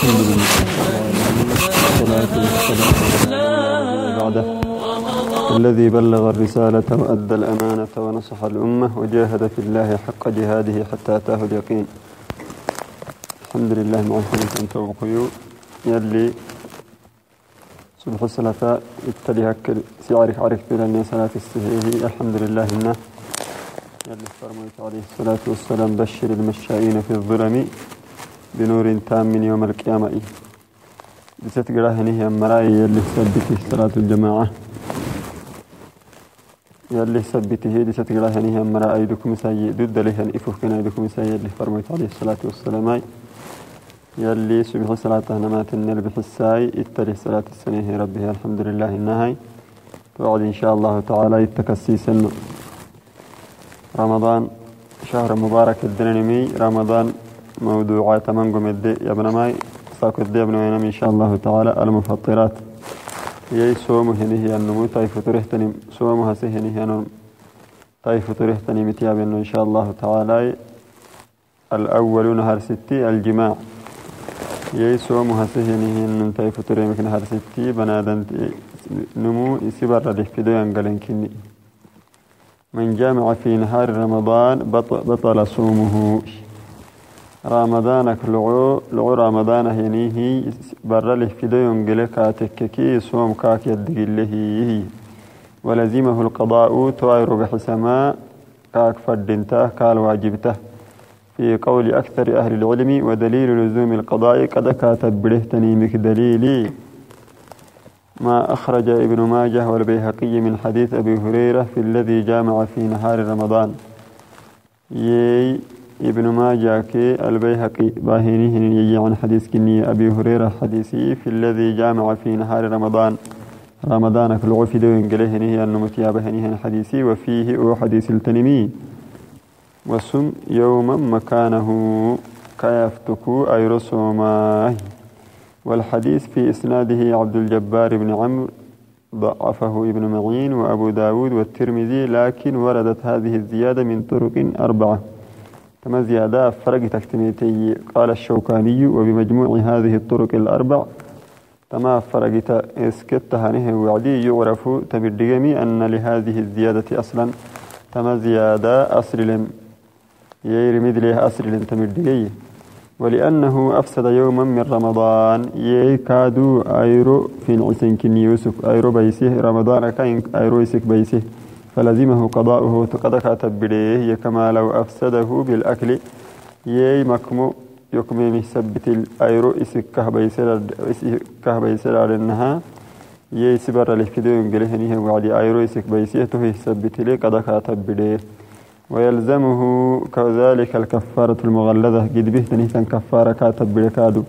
الحمد لله على بعده الذي بلغ الرسالة وأدى الأمانة ونصح الأمة وجاهد في الله حق جهاده حتى أتاه اليقين. الحمد لله مع الحمد أنت وقيو يلي صبح الصلاة ابتدي هكر سيعرف عرف بلني صلاة السهيه الحمد لله إنه يلي فرميت عليه الصلاة والسلام بشر المشائين في الظلم. بنور تام من يوم القيامة. بست قراهنه المرأي يلي ثبته صلاة الجماعة. يلي ثبته بست قراهنه المرأي دكم سيء ضد لها إفه كنا دكم سيء اللي فرميت عليه الصلاة والسلام. يلي سبح صلاة نمات النل بحساي اتري صلاة السنة ربها الحمد لله النهاي. توعد إن شاء الله تعالى التكسي سن رمضان شهر مبارك الدنمي رمضان موضوعات من قمد يا ابن ماي. ساكت الدي ابن إن شاء الله تعالى. المفطرات. يي صوم هنه النمو طيف ترهتني صوم هسهنه النمو طيف ترهتني متياب إن شاء الله تعالى. الأول نهار ستي الجماع. يي صوم هسهنه النمو طيف ترهتني نهار ستي. بنادن نمو سبر لفدو ينقلن كني. من جامع في نهار رمضان بطل صومه. رمضانك لعو لعو رمضان هنيه برا له في ديون كاتككي صوم كاك يدقله ولزمه القضاء توير بحسما كاك فردنته كال واجبته. في قول أكثر أهل العلم ودليل لزوم القضاء قد كاتب برهتني مك دليلي. ما أخرج ابن ماجه والبيهقي من حديث أبي هريرة في الذي جامع في نهار رمضان. يي ابن ماجه كي البيهقي باهينه يجي عن حديث كني أبي هريرة حديثي في الذي جامع في نهار رمضان. رمضان في العفي دوين قليه نهي النمتيا بهنيه حديثي وفيه أو حديث التنمي. وسم يوما مكانه كيفتكو أي رسوماه والحديث في إسناده عبد الجبار بن عمرو. ضعفه ابن معين وأبو داود والترمذي لكن وردت هذه الزيادة من طرق أربعة. كما زيادة فرق تكتميتي قال الشوكاني وبمجموع هذه الطرق الأربع. تما فرق إسكت هنه وعدي يعرف تبدغمي أن لهذه الزيادة أصلا تما زيادة أصل لم يرمد له أصل لم تمدغي ولأنه أفسد يوما من رمضان. يكادو أيرو في نعسن كني يوسف. أيرو بيسه رمضان كاين أيرو يسك بيسه فلزمه قضاؤه تقدك تبريه كما لو أفسده بالأكل. يي مكمو يكمي مثبت الأيرو إسك كهبيسر على النها. يي سبر لفكدو ينقلهنه وعدي أيرو إسك بيسيه تهي سبت لي قدك تبريه ويلزمه كذلك الكفارة المغلظة. قد به تنهتن كفارة كاتب بركادو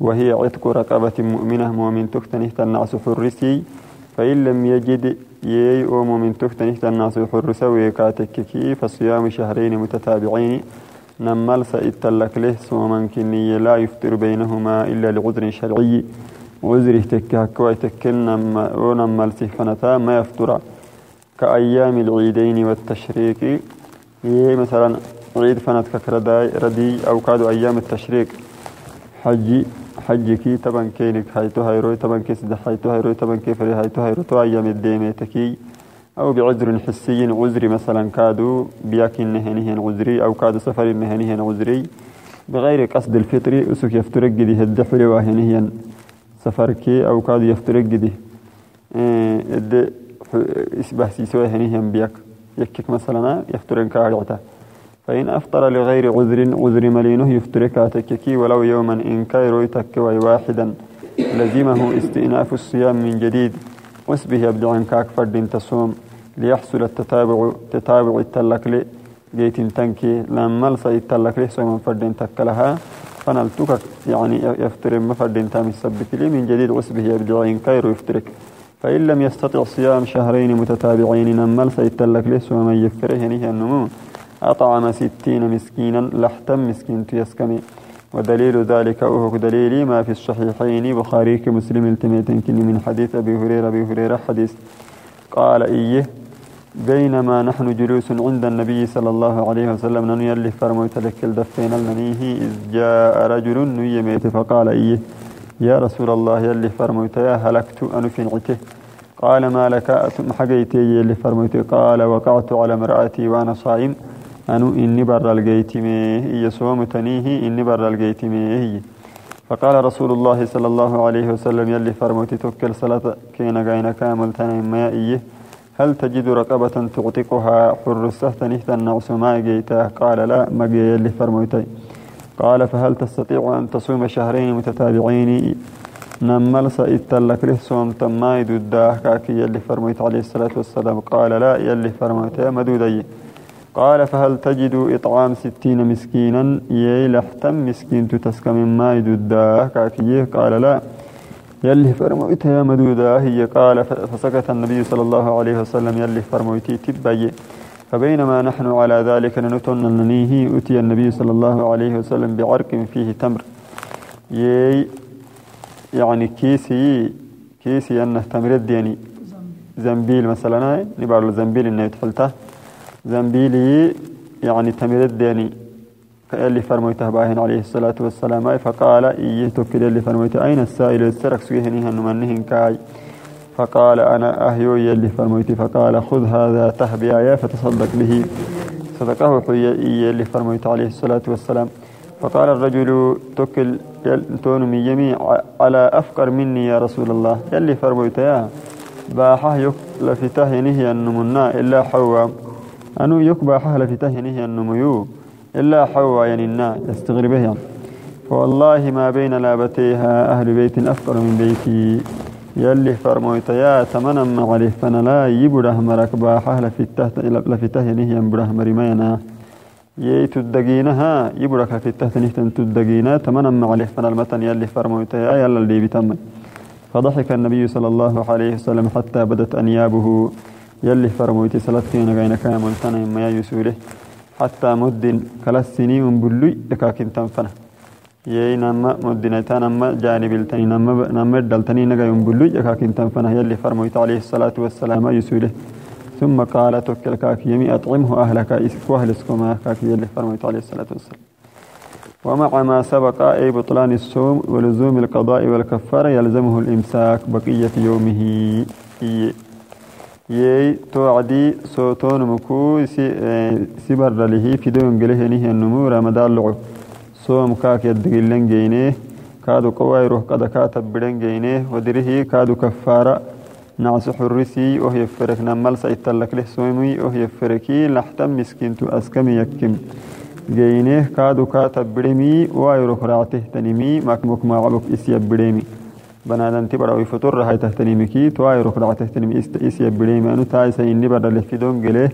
وهي عتق رقبة مؤمنة مؤمن تختنه الناس حرسي. فإن لم يجد يي أو مؤمن تختنه الناس حرسا ويكاتككي فصيام شهرين متتابعين نمال سئتلك له صوما كني لا يفطر بينهما إلا لعذر شرعي. عذره تكهك ويتكن ونمال سفنتا ما يفطر. كأيام العيدين والتشريك هي مثلا عيد فنت كرداي ردي أو كادو أيام التشريق. حجي. حجي كي تبن كينك حيتو هيروي تبن كيس ده حيتو هيروي تبن كيفري حيتو هيروي تو أيام الديمة تكي أو بعذر حسي عذري مثلا كادو بياكين نهنيهن عذري أو كادو سفر نهنيهن عذري بغير قصد الفطر أسك يفترق دي الدحر واهنيهن سفركي أو كادو يفترق دي إيه إسبه سيسوي هنيهن بياك يكك مثلا يفترن كارعته فإن أفطر لغير عذر عذر ملينه يفتر كاتككي ولو يوما إن كايرو يتكوي واحدا لزمه استئناف الصيام من جديد. واسبه يبدو عن كاك فرد تصوم. ليحصل التتابع تتابع التلكلي. جيت تنكي لما لسا التلكلي سوما فرد تكلها فنلتك يعني يفتر مفرد تامي السبت لي من جديد واسبه يبدو عن كايرو يفترك فإن لم يستطع صيام شهرين متتابعين نمل سيتلك له ومن يفره نهي النمو. أطعم ستين مسكينا لحتم مسكين تيسكني. ودليل ذلك أهك دليلي ما في الصحيحين بخاري كمسلم التميتن من حديث أبي هريرة. أبي هريرة حديث. قال إيه؟ بينما نحن جلوس عند النبي صلى الله عليه وسلم نن يلي فرموت لك الدفين لنيه إذ جاء رجل نيميت فقال إيه؟ يا رسول الله يلي فرموت يا هلكت أنا في قال ما لك؟ حقيتي يلي فرموت. قال وقعت على مرأتي وأنا صائم. أنو إني بر الجيتمي هي صومتنيه إني بر الجيتمي هي فقال رسول الله صلى الله عليه وسلم يلي فرموت توكل صلاة كينا قاينا كامل تنين ما إيه هل تجد رقبة تعتقها حر السهتن النعس ما جيته قال لا ما يلي فرموتي. قال فهل تستطيع أن تصوم شهرين متتابعين؟ نمل سئت لك صوم تماي دده كاكي يلي فرميت عليه الصلاة والسلام. قال لا يلي فرميت مدودي قال فهل تجد إطعام ستين مسكينا؟ يي لحتم مسكين تتسكى من ماي دده كاكي قال لا. يلي فرميت يا مدودا هي قال فسكت النبي صلى الله عليه وسلم. يلي فرميتي تبي فبينما نحن على ذلك نتن ننيه أتي النبي صلى الله عليه وسلم بعرق فيه تمر. يي يعني كيسي كيسي أنه تمرد يعني زنبيل. مثلا. نبار زنبيل إنه يدخلته زنبيلي يعني تمرد يعني اللي فرميته بأهن عليه الصلاة والسلام فقال إيه توكل اللي فرميته؟ أين السائل؟ السرق سويهنها نمنهن كاي. فقال أنا أهيو يلي فرميتي فقال خذ هذا تهبي آية فتصدق به. صدقه يلي فرميت عليه الصلاة والسلام. فقال الرجل تكل تون يمي على أفقر مني يا رسول الله. يلي فرميت يا باحة يك لفته نهي النمنا إلا حوا. أنو يك باحه لفته نهي النميو إلا حوا يعني النا يستغربه يعني فوالله ما بين لابتيها أهل بيت أفقر من بيتي. يلي فرمويت يا تمنى ما عليه فانا لا يبره مرك باحه لفته لفته نهي بره مريمينا يي تدقينها يبرك في التحت نهتن تدقينا. تمنى ما عليه فانا المتن يلي فرمويت يا يلا اللي بتمن فضحك النبي صلى الله عليه وسلم حتى بدت أنيابه. يلي فرمويت سلطين غين كامل تنا ما يسوله حتى مد كلا السنين بلوي لكاكن تنفنا. يي نما مدينة نما جانب التاني نما نما دلتني نجا ينبلو جكا كنتم فنه يلي فرميت عليه الصلاة والسلام يسوله ثم قال توكل كاك يمي أطعمه أهلك إسكو أهلسكما كاك. يلي فرميت عليه الصلاة والسلام. ومع ما سبق أي بطلان الصوم ولزوم القضاء والكفارة يلزمه الإمساك بقية يومه. يي توعدي صوتون مكو سبر له في دون قله نهي النمو رمضان لعب صوم كاك يدقلن جينيه كادو قوايروه قد كاتب بدن جينيه ودره كادو كفارة نعس حرسي وهي فرك نمال سيتلك له سومي وهي فركي لحتم مسكين تو أسكم يكم جينيه كادو كاتب بدمي وايروه راعته تنمي مكمك ما عبك إسيب بدمي تهتنمكي توايروه راعته تنمي إسيب بدمي أنو تاي سيني بدل لفدون جليه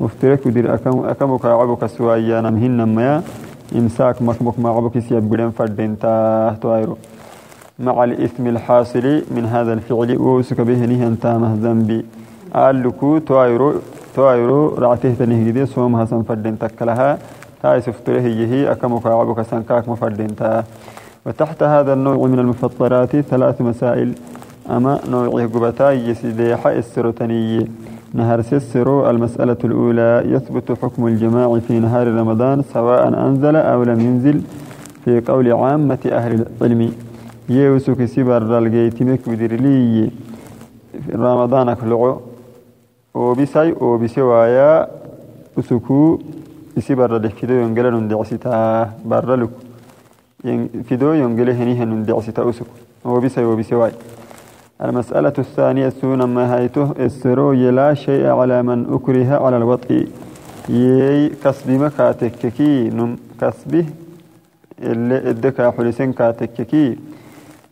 مفترك ودير أكم أكمك عبك سوايا نمهن نميا. إمساك مكمك مع بكس يبدن فردين تاهتوائرو مع الإثم الحاصل من هذا الفعل وسك به نهن تامه ذنبي. ألكو توائرو توائرو رعته تنهجدي صوم حسن فردين تكلها. تاي سفتره يهي أكمك عبك سنكاك مفردين تا وتحت هذا النوع من المفطرات ثلاث مسائل. أما نوع قبتا يسيدي حائس السروتنية نهر سسرو المسألة الأولى يثبت حكم الجماع في نهار رمضان سواء أنزل أو لم ينزل في قول عامة أهل العلم. يوسك سبر الجيتمك بدرلي في رمضان كلعو وبسي وبسوايا أسكو سبر الفيدو ينقل ندعستا برلك فيدو ينقل هنيه ندعستا أسكو وبسي وبسواي المسألة الثانية سونا ما هيته السرو لا شيء على من أكره على الوطء. يي كسب مكاتككي نم كسبه اللي ادكا حلسين كاتككي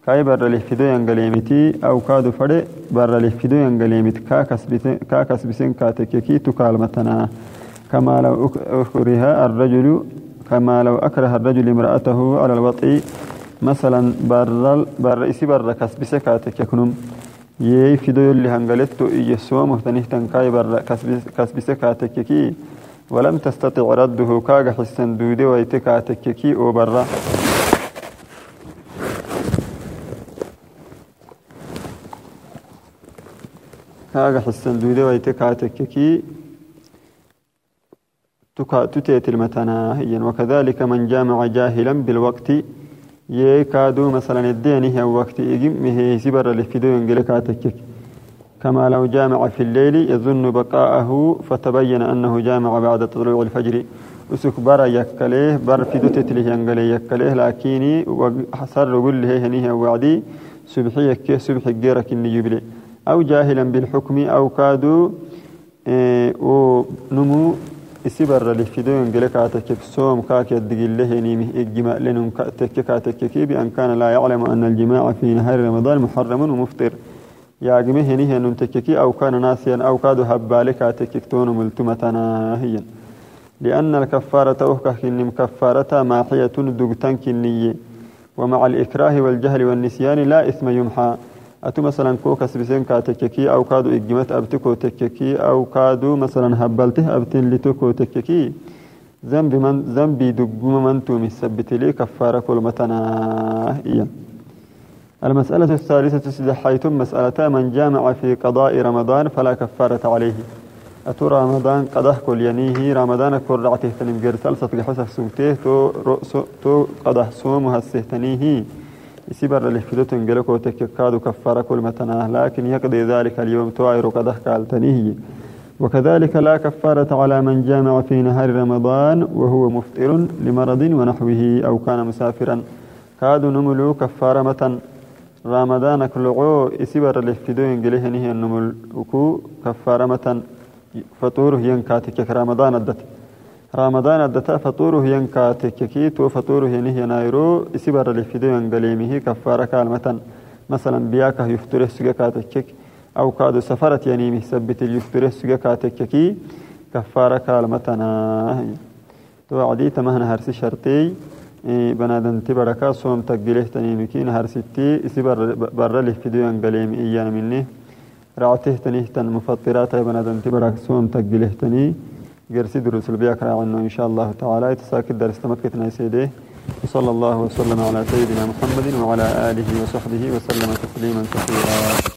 كاي بر الفيدو ينغليمتي أو كادو فدي بر كا كسبسين كا كسبسين كاتككي تكالمتنا كما لو أكره الرجل كما لو أكره الرجل امرأته على الوطء مثلا برل بر إسي بر كسبسة كاتك يكونم يي فيدو اللي هنغلتو يسوى مهتنه تنكاي بر كسبسة كاتك كي. ولم تستطع رده كاغ حسن دودي ويتكاتك كي أو برا كاغا حسن دودة ويتكاتككي تتيت المتناهيا. وكذلك من جامع جاهلا بالوقت يكادو مثلا الدين هي وقت إجمه سبر لفدو ينجلكاتكك كما لو جامع في الليل يظن بقاءه فتبين أنه جامع بعد طلوع الفجر. أسك برا يكليه بر فيدو تتليه ينجلي يكليه لكني حصر قل له هنيه وعدي سبحي يكيه سبح جيرك النجبلي أو جاهلا بالحكم أو كادو إيه ونمو isibara lifidoyon gele kaatekek soom kaaked digillehenimi iggimalenun tekke kaatekeki bian kana laa yaclamu ana aljimaca fi nahari ramadan muxaramun wmuftir yaagime henihenun tekkeki aw kana naasiyan aw kaadu habbaale kaatekek toonu multumatanahiyan لأن الكفارة أهكه كنم كفارة ماحية دقتن كنية ومع الإكراه والجهل والنسيان لا إثم يمحى أتو مثلا كو كسبسين كاتككي أو كادو إجمت أبتكو تككي أو كادو مثلا هبلته أبتن لتكو تككي. ذنب من ذنبي دقوم من تومي سبت لي كفارة كل متنا إيا المسألة الثالثة سدحيتم مسألة من جامع في قضاء رمضان فلا كفارة عليه. أتو رمضان قضاه كل ينيه رمضان كل رعته تنم سطق حسف سوته تو تو قضاه سومها السهتنيه يسيبر لفلوت انجلكو تككادو كفارة كل متنا لكن يقضي ذلك اليوم توائر قده كالتنيه وكذلك لا كفارة على من جامع في نهار رمضان وهو مفطر لمرض ونحوه أو كان مسافرا. كادو نملو كفارة متن. رمضان كلعو يسيبر لفلوت انجله نهي النملكو كفارة متن. فطوره ينكاتك رمضان الدت رمضان الدتا فطوره ينكا تككيت وفطوره ينهي نايرو اسبر لفيدو ينقليمه كفارة كالمة مثلا بياكه يفتر سجكا تكك أو كادو سفرت يعني مثبت يفتر سجكا تككي كفارة كالمة تو عدي تمهن هرسي شرطي بنادن تبركا صوم تقبله تنيمكين هرستي اسبر بر لفيدو ينقليم إيانا مني رعته تنيه تن مفطرات بنادن تبرك صوم تقبله تنيه جرسي دروس البياك عنه إن شاء الله تعالى تساكد درس تمكتنا سيديه وصلى الله وسلم على سيدنا محمد وعلى آله وصحبه وسلم تسليما كثيرا.